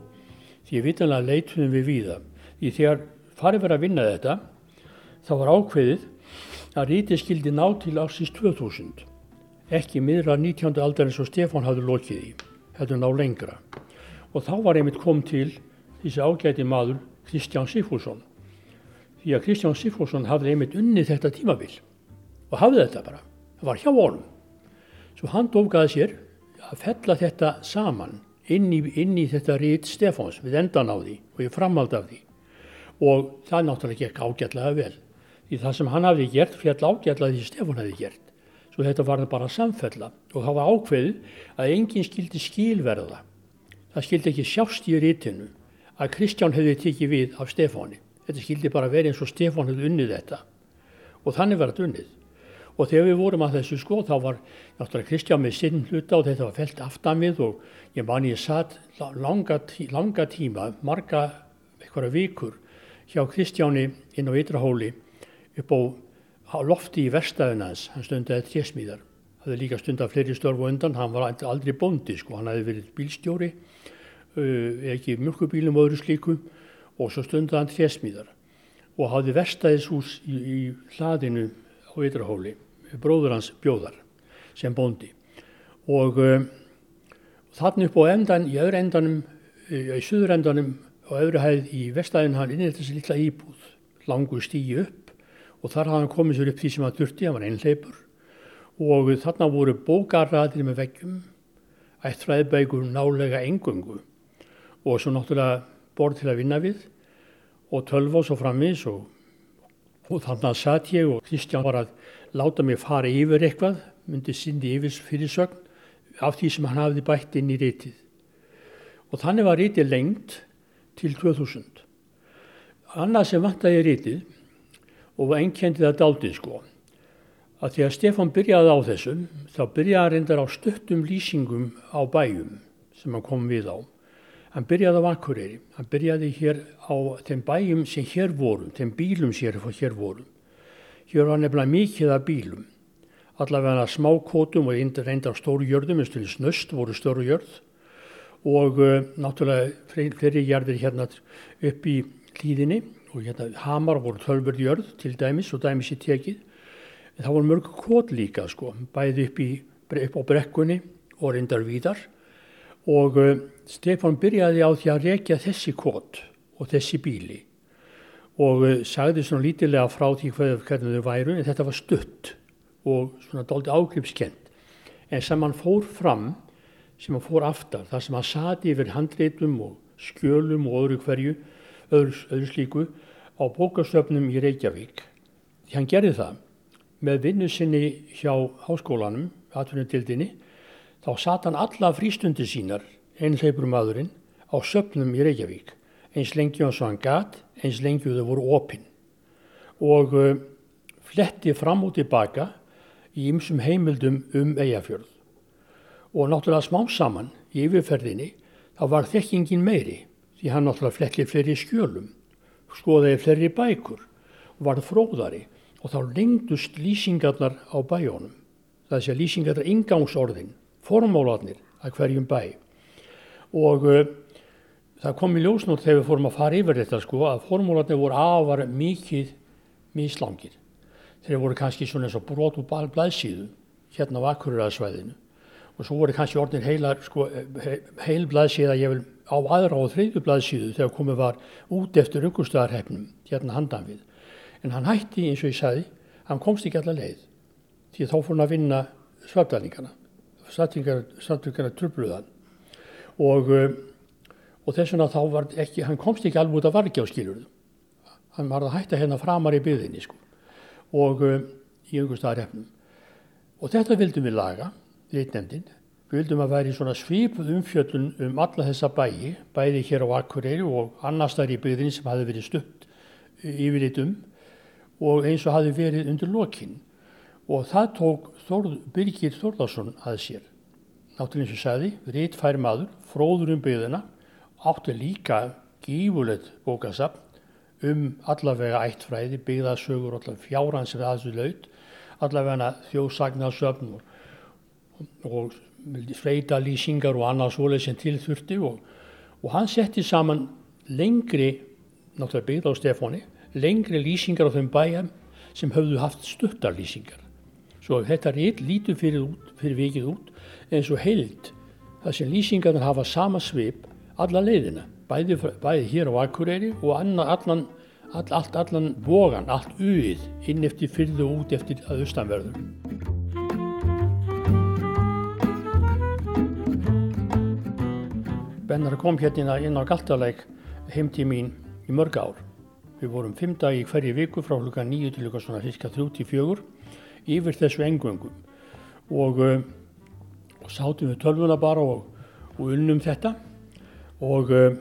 því vitanlega leitunum við víða. Því þegar farið verið að vinna þetta þá var ákveðið að rítið skildi ná til ársins 2000 ekki miðra 19. aldar eins og Stefán hafði lokið í þetta ná lengra og þá var einmitt kom til þessi ágæti maður Kristján Sifússon því að Kristján Sifússon hafði einmitt unnið þetta tímabil og hafði þetta bara, það var hjá volum svo hann dófgaði sér að fella þetta saman inn í, inn í þetta rít Stefáns við endan á því og ég framhald af því. Og það náttúrulega gekk ágætlega vel. Því það sem hann hafði gert fjall ágætlega því Stefán hefði gert. Svo þetta var bara samfella. Og það var ákveðið að enginn skildi skilverða það skildi ekki sjást í rítinu að Kristján hefði tikið við af Stefáni. Þetta skildi bara verið eins og Stefán hefði unnið þetta. Og þannig var þetta unnið. Og þegar við vorum að þessu sko þá var náttúrulega Kristján með sinn hluta og þetta var felt aftan við og ég man ég satt langa, langa tíma, marga eitthvað vikur hjá Kristjáni inn á Ytrahóli upp á lofti í verstaðunans, hann stundaði tjesmíðar, hafði líka stundað fleiri störfu undan, hann var aldrei bondi sko, hann hefði verið bílstjóri, uh, ekki mjölkubílum og öðru slíku. Og svo stundaði hann tjesmíðar og hafði verstaðishús í, í hlaðinu á Ytrahóli. Bróður hans bjóðar sem bóndi. Og uh, þannig upp á endan í öðru endanum í söður endanum og öðru hæð í vestæðin hann inn í þessi lilla íbúð langu stígi upp. Og þar hafði hann komið sér upp því sem hann durti, hann var einleipur og þarna voru bókarraðir með veggjum ættfræðbækur nálega engungu og svo náttúrulega borð til að vinna við og tölva og svo framvis og, og þannig að satt ég og Kristján var að láta mig fara yfir eitthvað, myndi sindi yfir fyrirsögn af því sem hann hafði bætt inn í rítið. Og þannig var rítið lengt til 2000. Annað sem vantæði rítið og var einnkjendið að daldið sko, að því að Stefan byrjaði á þessum, þá byrjaði hann reyndar á stöttum lýsingum á bæjum sem hann kom við á. Hann byrjaði á Akureyri, hann byrjaði hér á þeim bæjum sem hér vorum, þeim bílum sem hér vorum Hér var nefnilega mikið af bílum, allavega smákótum og reyndar stóru jörðum, eins og snöst voru stóru jörð og uh, náttúrulega fleiri jörðir hérna upp í hlýðinni og hérna hamar voru tölverð jörð til dæmis og dæmis í tekið. Það voru mörg kót líka sko, bæði upp, í, upp á brekkunni og reyndar víðar. Og uh, Stefán byrjaði á því að rekja þessi kót og þessi bíli. Og eh, sagði svona lítilega frá því hvernig þau væru en þetta var stutt og svona doldi ágripskent en sem hann fór fram, sem hann fór aftar, þar sem hann sati yfir handreitum og skjölum og öðru hverju, öðru, öðru slíku, á bókastöfnum í Reykjavík. Því hann gerði það með vinnu sinni hjá háskólanum, atvinnutildinni, þá satt hann alla frístundi sínar, einhleipur maðurinn, á söpnum í Reykjavík. Eins lengi og svo hann gat, eins lengi og þau voru opinn. Og uh, fletti fram og tilbaka í ymsum heimildum um eigafjörð. Og náttúrulega smá saman í yfirferðinni þá var þekkingin meiri því hann náttúrulega fletti fleiri skjölum, skoðaði fleiri bækur og var fróðari og þá lengdust lýsingarnar á bæjónum. Það sé að lýsingarnar ingangsorðin, formólarnir að hverjum bæ. Og uh, það kom í ljósnótt þegar við fórum að fara yfir þetta sko að formólarnir voru afar mikið mislangir þeir voru kannski svona eins og brot úr blaðsíðu hérna á Akureyraðsvæðinu og svo voru kannski orðin heilar sko, heil blaðsíða ég vil á aðra og þriðju blaðsíðu þegar komið var út eftir augustöðarhefnum hérna handan við en hann hætti eins og ég sagði. Hann komst ekki allar leið því þá fór hann að vinna svöldalingana svöldalingana trubluðan og, og þess vegna þá var ekki hann komst ekki alveg út af skilurðu. Hann var að hætta hérna framar í byðinni sko. Og um, í augustæðarefnum. Og þetta vildum við laga, reitnefndin. Við vildum að væri svona svipuð umfjöllun um alla þessa bæi, bæði hér á Akureyri og annar staðar í byggðin sem hafi verið stutt yfirleitum og eins og hafi verið undir lokinn. Og það tók Þórð, Birgir Þórðarsson að sér. Náttúrulega eins og sagði, reitfær maður, fróður um byggðina, átti líka gífulegt bókasapn um allavega ættfræði, byggðasögur, allavega fjáran sem það þessu laut, allavega þjóðsagnarsöfn og, og freita lýsingar og annað svoleið sem tilþurfti og, og hann setti saman lengri, náttúrulega byggð á Stefáni, lengri lýsingar á þeim bæjum sem höfðu haft stuttar lýsingar. Svo þetta reynd lítur fyrir, fyrir vikið út eins og heild það sem lýsingarna hafa sama svip alla leiðina bæði, bæði hér á Akureyri og annan, allan, all, allt allan vogan, allt uið inn eftir fyrðu og út eftir að austanverður. Bennar kom hérna inn á Galtalæk heimtíð mín í mörg ár. Við vorum fimm dagi hverju viku frá hluka nýju til hluka svona fiska 34 yfir þessu engungum og, uh, og sátum við tölvuna bara og, og unnum þetta. Og uh,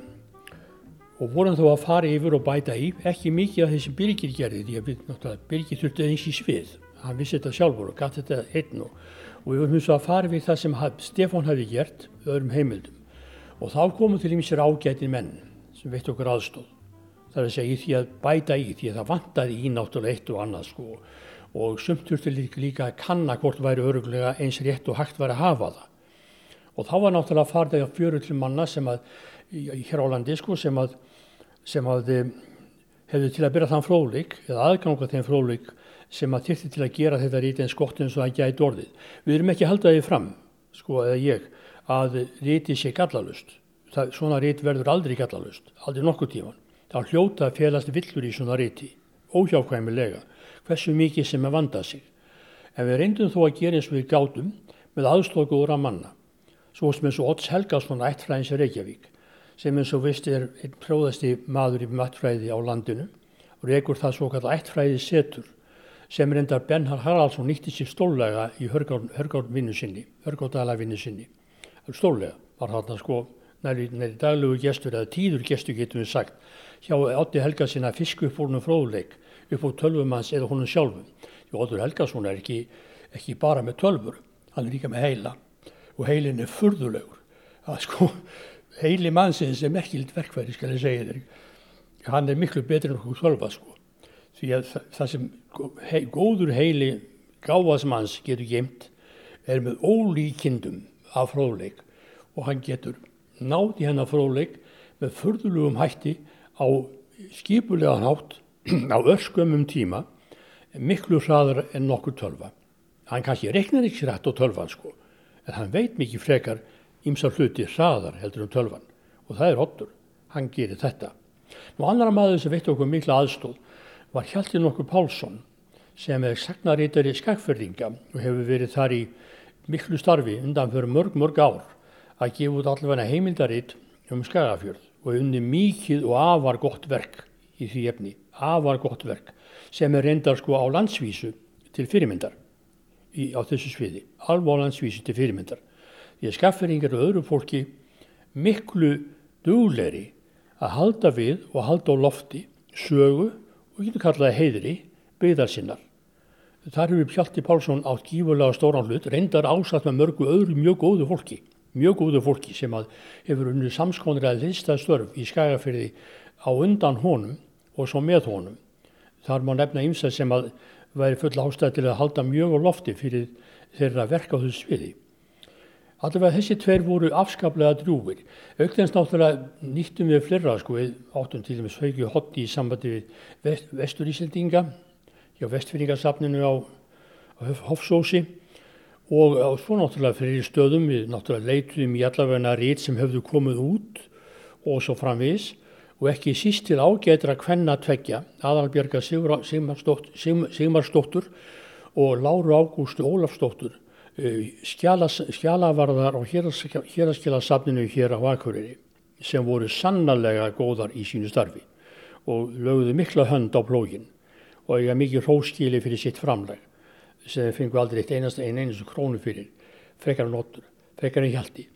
og vorum þá að fara yfir og bæta í. Ekki mikið af þessi Birgir gerði því að Birgir þurfti eins í svið. Hann vissi þetta sjálfur og gæti þetta einn og, og við vorum að fara við það sem Stefán hafi gert öðrum heimildum. Og þá komum til ímsir ágætin menn sem veitt okkur aðstóð það er að segja í því að bæta í því að það vantaði í náttúrulega eitt og annað sko og sumt þurfti líka, líka að kanna hvort væri öruglega eins rétt og hægt væri að hafa það og þá var náttúrulega farið á fjörullum manna sem að hér á landi sko sem að sem að hefðu til að byrja þann fróðleik eða aðganga þeim fróðleik sem að þyrti til að gera þetta ríti eins gott eins og það gæti orðið. Við erum ekki haldaðið fram, sko, eða ég, að ríti sé gallalust. Það, svona rít verður aldrei gallalust, aldrei nokkuð tíman. Það hljóta að félast villur í svona ríti, óhjákvæmilega, hversu mikið sem er vandað sig. En við reyndum þó að gera eins og við gátum með aðstóku úr að manna, svo sem eins og Otts Helgarsson ættfræðins Reykjavík sem eins og vist er einn próðasti maður í mattfræði á landinu og reykur það svo kallar ættfræði setur sem reyndar Benhard Haraldsson nýtti sér stólega í hörgárvinnu sinni, hörgárdalavinnu sinni. Stólega var þarna sko næri, næri daglegu gestur eða tíður gestur getum við sagt. Hjá Ótti Helgarsson að fisku upp húnum fróðleik upp á tölvumanns eða húnum sjálfum. Því Óttur Helgarsson er ekki, ekki bara með tölfur, hann er líka með heila. Og heilin er furðulegur. Það sko heili mannsins er merkild verkværi skal ég segja þér. Hann er miklu betur en okkur sjálfa sko. Því að það sem hei, góður heili gáðasmanns getur geimt er með ólíkindum af fróðleik. Og hann getur í hennar fróðleik með förðulegum hætti á skipulega nátt á öskumum tíma miklu hraðar en nokkur tölva. Hann kannski reknar ekki rætt á tölvan sko en hann veit mikið frekar ímsa hluti hraðar heldur um tölvan og það er Ottur, hann gerir þetta. Nú annar maður sem veitt okkur mikla aðstóð var Hjaltin okkur Pálsson sem er sagnarítari skakfyrringa og hefur verið þar í miklu starfi undan fyrir mörg, mörg ár að gefa út allavega heimildaritt um skagafjörð og unni mikið og afar gott verk í því efni, afar gott verk sem er reyndar sko á landsvísu til fyrirmyndar í, á þessu sviði, alveg á landsvísu til fyrirmyndar. Því að skafferingar og öðru fólki miklu dugleri að halda við og halda á lofti sögu og getur kallaði heiðri byggðar sinnar. Þar hefur Pjalti Pálsson átt gífurlega stóran hlut, reyndar ásatt með mörgu öðru mjög góðu fólki, mjög góðu fólki sem hefur unnið samskonir að liðstað störf í skægafyrði á undan honum og svo með honum. Þar má nefna ymsað sem að væri full ástæð til að halda mjög á lofti fyrir þeirra verka á þessu sviði. Allavega þessi tver voru afskaplega drúir. Aukþens náttúrulega nýttum við flera sko, við áttum til dæmis haugju hotti í sambandi við vest, vesturísildinga hjá vestfyrringarsafninu á, á Hofsósi og, svo náttúrulega fyrir stöðum við náttúrulega leituðum í allavegna rít sem höfðu komið út og svo framvis og ekki síst til ágætra hvenna tveggja aðalbjörga Sigmarsdóttur og Láru Ágústu Ólafsdóttur Eh, skjálavarðar og héraskjálasafninu hér á Akureyri sem voru sannarlega góðar í sínu starfi og lögðu mikla hönd á plógin og eiga mikið róskili fyrir sitt framleg sem fengu aldrei eitt einast einn einustu krónu fyrir. Frekar en notur, frekar en hjaldi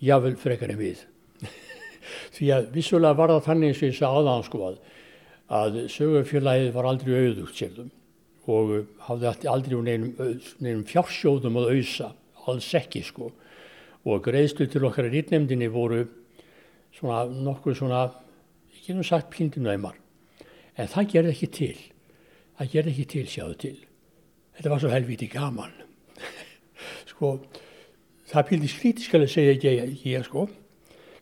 jável frekar en við. Því að vissulega var það þannig eins og ég sagði aðan sko að að sögufélagið var aldrei auðugt sérðum og hafði aldrei úr neinum, neinum fjársjóðum að auðsa, alls ekki sko. Og greiðslu til okkar í rítnemdini voru svona nokkuð svona, ekki nú sagt píndinæmar, en það gerði ekki til, það gerði ekki til sjáðu til, þetta var svo helviti gaman, sko það píndi skrítiskalega segja ekki ég, ég sko,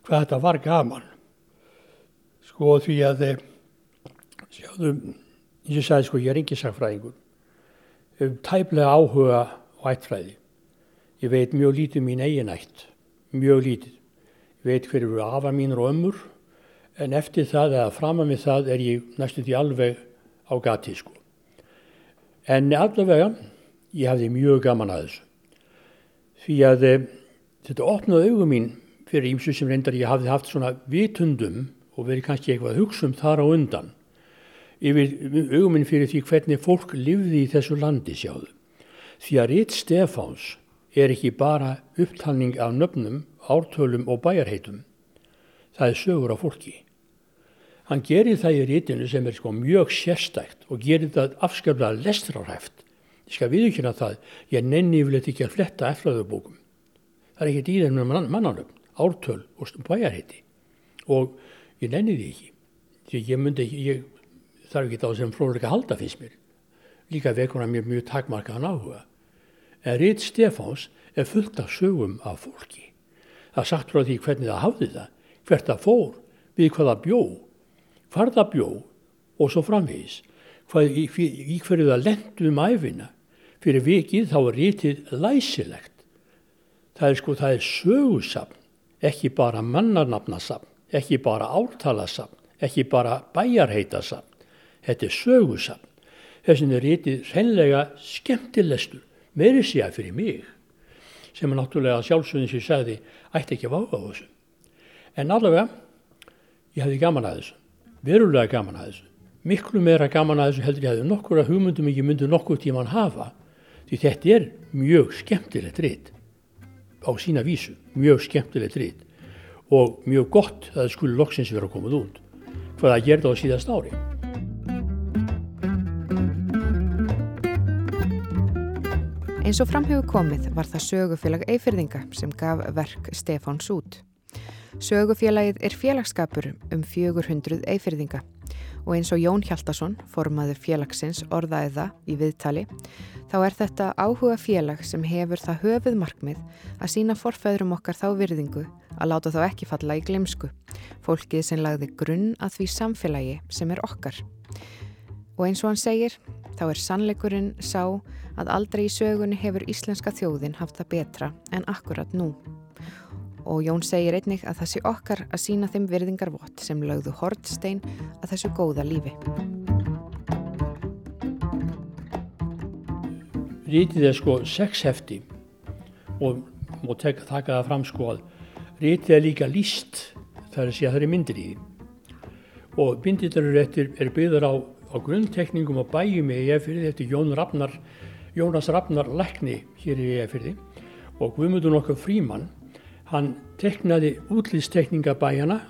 hvað þetta var gaman, sko því að sjáðu eins og ég sagði sko ég er engi sagfræðingur hef tæplega áhuga á ættfræði. Ég veit mjög lítið mín eigin ætt mjög lítið. Ég veit hverju eru afa mínur og ömmur en eftir það eða framan við það er ég næstu því alveg á gati sko en allavega ég hafði mjög gaman að þessu því að e, þetta opnaði augum mín fyrir ímsu sem reyndar ég hafði haft svona vitundum og verið kannski eitthvað hugsun þar á undan yfir auguminn fyrir því hvernig fólk livði í þessu landi sjáðu. Því að Ritt Stefáns er ekki bara upptalning af nöfnum, ártölum og bæjarheitum. Það er sögur á fólki. Hann gerir það í rítinu sem er sko mjög sérstækt og gerir það afskaplega lestraræft. Ég skal viðkjöna það, ég nenni yfirleitt ekki að fletta eflaðubókum. Það er ekkert í þennum mannanum, ártöl og bæjarheiti og ég nenni því ekki. Því ég myndi ég þarf ekki þá sem fróðleika halda fyrst mér. Líka vekur hann mér mjög takmarkaðan áhuga. En Rít Stefáns er fullt af sögum af fólki. Það sagt frá því hvernig það hafði það, hvert það fór, við hvað það bjó, hvar það bjó og svo framvegis. Hvað, í, í hverju það lendu um æfina. Fyrir vikið þá er Rítið læsilegt. Það er sko, það er sögusapn, ekki bara mannarnafnasapn, ekki bara ártalasapn, ekki bara bæjarheitasapn Þetta er sögusafn. Þessin er rítið hreinlega skemmtilestur, meiri sér fyrir mig, sem er náttúrulega sjálfsögðin sem ég sagði, ætti ekki að vága á þessu. En allavega, ég hefði gaman að þessu, verulega gaman að þessu. Miklu meira gaman að þessu heldur ég hefði nokkur að hugmyndum ekki myndu nokkur tíman hafa, því þetta er mjög skemmtilegt rít á sína vísu, mjög skemmtilegt rít og mjög gott að það skulle loksins vera komið út hvað það gerði á síðast ári. Eins og framhefur komið var það sögufélag Eifirðinga sem gaf verk Stefáns út. Sögufélagið er félagskapur um 400 Eifirðinga og eins og Jón Hjaldarsson, formaður félagsins orðaði það í viðtali, þá er þetta áhuga félag sem hefur það höfuð markmið að sína forfæðurum okkar þá virðingu að láta þá ekki falla í glemsku, fólkið sem lagði grunn að því samfélagi sem er okkar. Og eins og hann segir, þá er sannleikurinn sá að aldrei í sögunni hefur íslenska þjóðin haft það betra en akkurat nú. Og Jón segir einnig að það sé okkar að sína þeim virðingarvott sem lögðu hortstein að þessu góða lífi. Rítið er sko sex hefti og, tek, taka það fram sko að rítið er líka líst þar að sé að það er myndir í því og eru eftir, er byggðar á, á grunntekningum og bæjum í EFirði eftir Jón Rafnar, Jónas Rafnar Lækni hér í EFirði og Guðmundur nokkuð Fríman hann teknaði útlýstekninga bæjana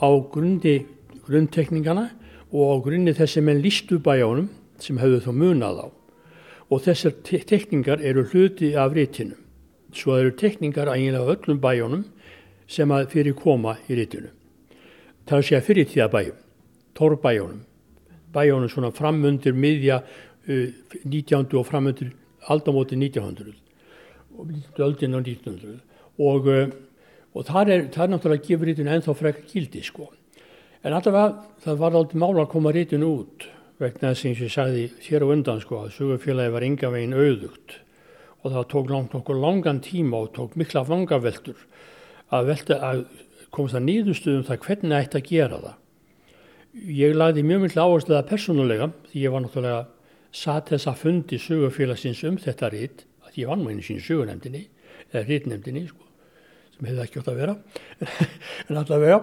á grunni grunntekningana og á grunni þessi menn lístu bæjónum sem hefðu þá munað á og þessar te tekningar eru hluti af rítinu svo eru tekningar ægilega öllum bæjónum sem að fyrir koma í rítinu það er að fyrir tíða bæjum torbæjónum bæjónum svona framundir miðja uh, 19. og framundir aldamóti 1900 og öldin á 1900 og, og það er, það er náttúrulega gefa rítinu ennþá frekar gildi sko. En allavega það var aldrei mála að koma rítinu út vegna þess að ég sagði hér á undan sko að sugufélagi var ynga veginn auðugt. Og það tók langt okkur langan tíma og tók mikla vangaveltur að að komast að nýðustuðum það hvernig ætti að gera það. Ég lagði mjög miklu áherslu að persónulega því ég var náttúrulega satt þess að fundi sugufélagsins um þetta rít að ég var nú einu sín sugunemdini eða rítnemdini sko sem hefði ekki ótt að vera en allavega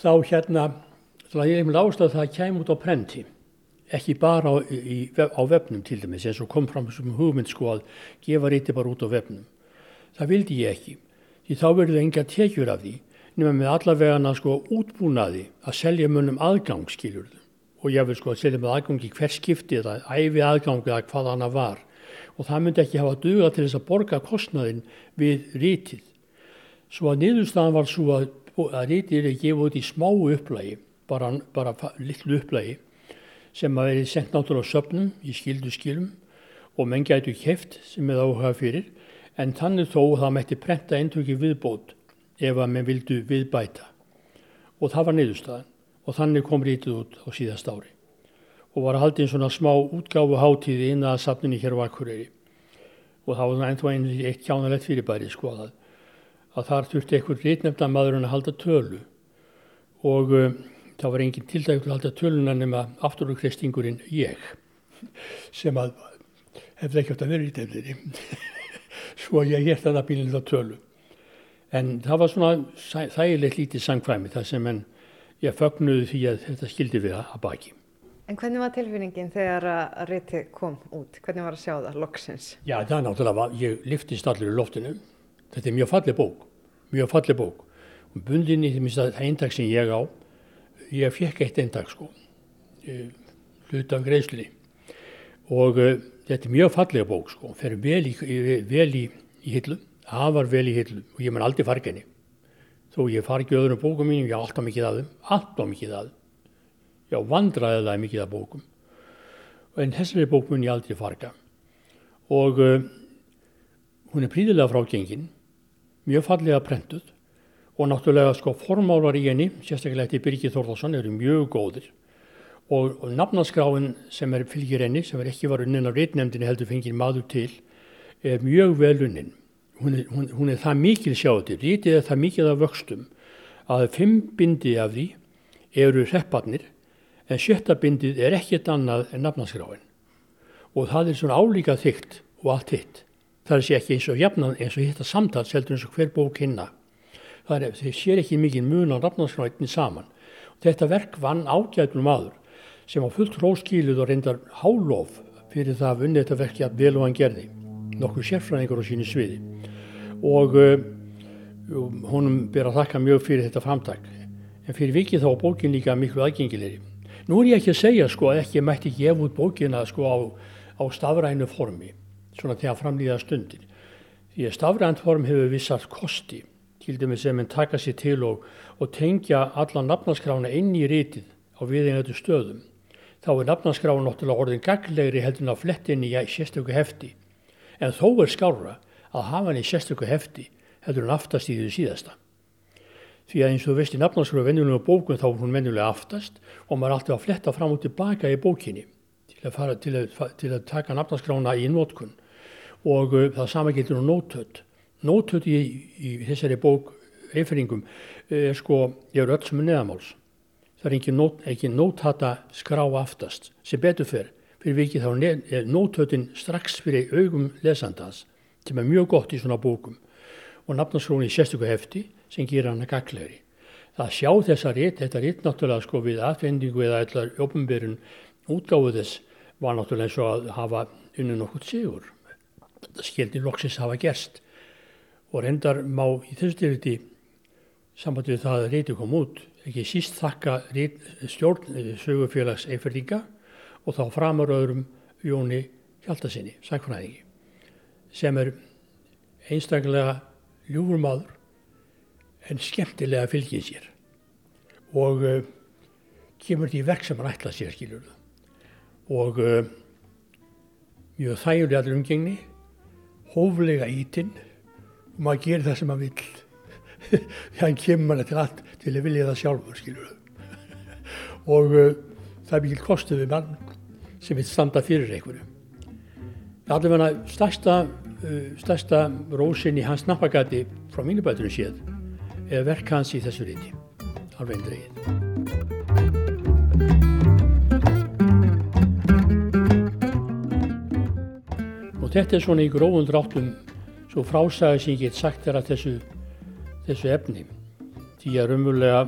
þá hérna þá ég miklu áherslu að það kæm út á prenti ekki bara á, í, á vefnum til dæmis eins og kom fram sem hugmynd sko að gefa ríti bara út á vefnum. Það vildi ég ekki því þá verður enga tekjur af því nema með allavegana sko útbúnaði að selja munum aðgang skiljur og ég vil sko að selja með aðgang í hver skipti eða æfi aðgang eða hvað hana var og það myndi ekki hafa duga til þess að borga kostnaðin við rítið. Svo að niðurstaðan var svo að, að rítið er að gefa út í smá upplægi, bara, bara litlu upplægi sem að verið sendt náttúrulega söpnum í skildu skilum og menn gætu kæft sem er áhuga fyrir en þannig þó það mætti prenta eintöki viðbót ef að menn vildu viðbæta. Og það var niðurstaðan og þannig kom rítið út á síðast ári. Og var haldið einn svona smá útgáfu hátíði inn að safninni hér á Akureyri. Og það var ennþá einn eitt kjánalegt fyrirbæri sko að, að þar þurfti einhver rítnefna maður að halda tölu og um, það var engin tildæg til að halda töluna nema afturugreistingurinn ég sem að hefði ekki átt að vera í tefniðri svo ég gert það að bílinn þá tölu en það var svona þægilegt lítið sangkvæmi þar sem en ég fögnuði því að þetta skildi við að baki En hvernig var tilfinningin þegar að riti kom út? Hvernig var að sjá það, loksins? Já, það náttúrulega, ég liftist allir í loftinu. Þetta er mjög fallið bók, mjög fallið bók. Og minnst að það eintak sem ég á, ég fekk eitt eindag sko hlut af greiðsli og uh, þetta er mjög fallega bók sko fer vel í, vel í, í hillu afar vel í hillu. Og ég man aldrei farga henni. Þó ég far ekki öðrum bókum mínum, ég alltaf mikið af þeim alltaf mikið þeim. Já vandraðilega mikið af bókum. En þessari bók mun ég aldrei farga. Og uh, hún er príðilega frágengin mjög fallega prentuð og náttúrulega sko formálar í henni, sérstaklega eftir Birgir Þórðarsson, eru mjög góðir og, og nafnaskráin sem er fylgir henni, sem er ekki var unnin á reitnefndinni heldur fengið maður til, er mjög vel unnin. Hún er, hún, hún er það mikil sjáti, rítið er það mikil af vöxtum að fimm bindi af því eru repparnir en sjötta bindið er ekkert annað en nafnaskráin og það er svona álíka þygt og allt hitt. Það er sér ekki eins og jafnan eins og hitta samtal seldur eins og hver bók hinna. Það er, þeir sér ekki mikið mun á rafnarskrænni saman. Og þetta verk vann ágætlum aður sem á fullt róskíluð og reyndar hálof fyrir það að vunni þetta verki að vel og hann gerði, nokkur sérfræðingur á sínu sviði. Og uh, honum ber að þakka mjög fyrir þetta framtak. En fyrir vikið þá bókin líka miklu aðgengilegri. Nú er ég ekki að segja sko að ekki mætti gefa út bókina sko á, á stafrænu formi svona að framlýða stundir því að stafrænt form hefur vissart kosti til dæmis sem en taka sér til og, og tengja alla nafnaskrána inn í rítið á viðeinatu stöðum. Þá er nafnaskrána náttúrulega orðin gaglegri heldur en að flettin í sérstöku hefti. En þó er skára að hafa hann í sérstöku hefti heldur en aftast í því síðasta. Því að eins og þú veist í nafnaskrána venjulega bókun þá er hún venjulega aftast og maður er alltaf að fletta fram og tilbaka í bókinni til að, fara, til að, til að taka nafnaskrána í nótkun og uh, það sama getur á nótöld nótötu í, í þessari bók einfyringum er sko, ég er öll sem er neðamáls. Það er ekki, nót, ekki nótata skrá aftast sem betur fyrr. Fyrir vikið þá er nótötin strax fyrir augum lesandans sem er mjög gott í svona bókum og nafnaskrónu í sérstöku hefti sem gera hann að gaglegri. Það sjá þessa rétt, þetta rétt náttúrulega sko við aðfendingu eða allar ofnbyrjun útgáðu þess var náttúrulega eins og að hafa unni nokkur sigur. Skildi loksins hafa gerst. Og reyndar má í þessu styrti samband við það að reyti kom út ekki síst þakka stjórn eh, sögufélags eiferdinga og þá framar öðrum Jóni Hjaldasinni, sækfræðingi sem er einstaklega ljúfur maður en skemmtilega fylgið sér. Og uh, kemur því verk sem hann ætla sér skilur og uh, mjög þægulega allir umgengni hóflega ítinn. Og maður gerir það sem maður vill. Því hann kemur manna til allt til að vilja það sjálfur skilur og uh, það er mikil kostuð við mann sem vil standa fyrir einhverju. Allavega stærsta stærsta rósin í hans nappagati frá mínu bætunum séð er verk hans í þessu ríti, alveg einn dreigið. Og þetta er svona í grófum dráttum svo frásæði sem ég get sagt þér að þessu, þessu efni. Því að raunverulega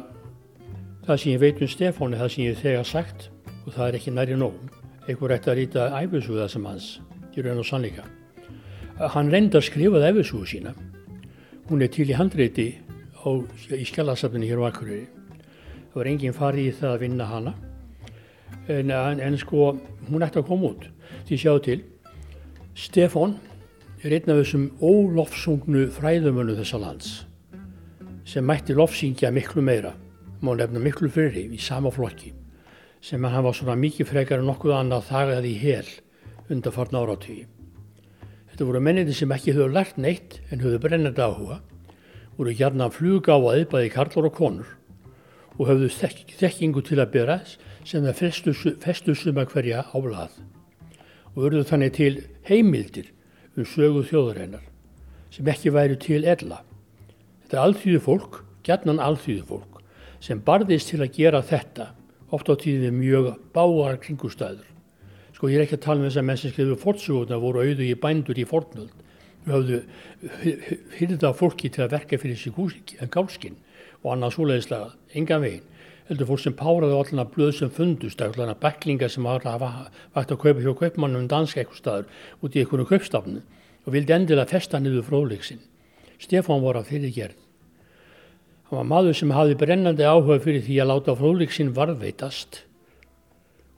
það sem ég veit um Stefáni, það sem ég þegar sagt og það er ekki næri nógum, einhver ætti að rýta æfisuða sem hans, í raun og sannleika. Hann reyndi að skrifaði æfisuðu sína. Hún er til í handreiti á, í skjálasafninu hér á Akureyri. Það var enginn farið í það að vinna hana en, en, en sko hún ætti að koma út. Því sjáu til, Stefan er einn af þessum ólofsungnu fræðumönu þessa lands sem mætti lofsingja miklu meira, má nefna miklu fyrir í sama flokki sem hann var svona mikið frekar en nokkuð annað þagaði í hel undan farn áratígi. Þetta voru menniti sem ekki höfðu lært neitt en höfðu brennandi áhuga voru hérna flugáaði bæði karlar og konur og höfðu þekk, þekkingu til að byrja sem það festu suma hverja álað og verðu þannig til heimildir um sögu þjóðurinnar sem ekki væri til ella. Þetta er alþýðu fólk, gætnan alþýðu fólk sem barðist til að gera þetta oft á tíðið mjög báar kringustæður. Sko ég er ekki að tala um þess að skrifu fórtsugurna voru auðu í bændur í fornöld við höfðu hyrða fólki til að verka fyrir sig gálskinn og annað svoleiðislega, engan veginn heldur fólk sem páraði allan að blöð sem fundust allan að beklinga sem var að vært að kaupa hjá kaupmannum danska eitthvað staður út í einhvern kaupstafnu og vildi endilega festa niður fróðleiksinn Stefán var af þeirri gerð. Hann var maður sem hafði brennandi áhuga fyrir því að láta fróðleiksinn varðveitast.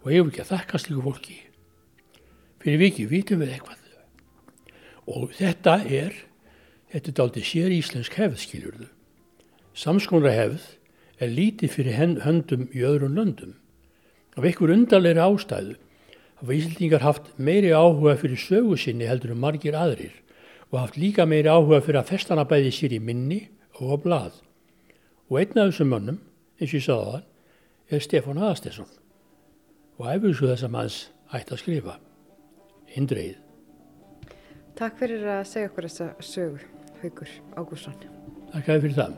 Og hefur ekki að þakkast líka fólki? Fyrir viki vitum við eitthvað. Og þetta er þetta er aldrei sér íslensk hefð skiljurðu samskonra hefð er lítið fyrir höndum í öðrum löndum af einhver undarleiri ástæðu hafa Íslandingar haft meiri áhuga fyrir sögu sinni heldur um margir aðrir og haft líka meiri áhuga fyrir að festana bæði sér í minni og á blað og einn af þessum mönnum eins og ég sagði það er Stefán Aðastesson og æfur svo þess að manns ætti að skrifa Indreið Takk fyrir að segja okkur þessa sögu, Haugur Ágússon. Takk fyrir það.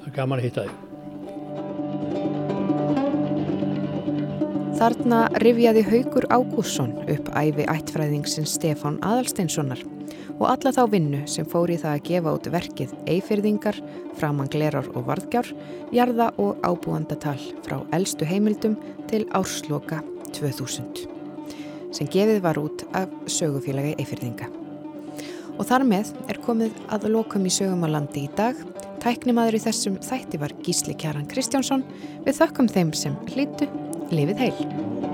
Það er gaman að hitta þig. Þarna rifjaði Haugur Ágússon upp æfi ættfræðingsins Stefán Adalsteinssonar og alla þá vinnu sem fór í það að gefa út verkið Eifyrðingar, Framanglerar og Varðgjár, jarða og ábúandatal frá eldstu heimildum til ársloka 2000 sem gefið var út af sögufélagi Eifyrðinga. Og þar með er komið að lokum í sögum á landi í dag. Tæknimaður í þessum þætti var Gísli Kjaran Kristjánsson. Við þökkum þeim sem hlýtu. Lifið heil!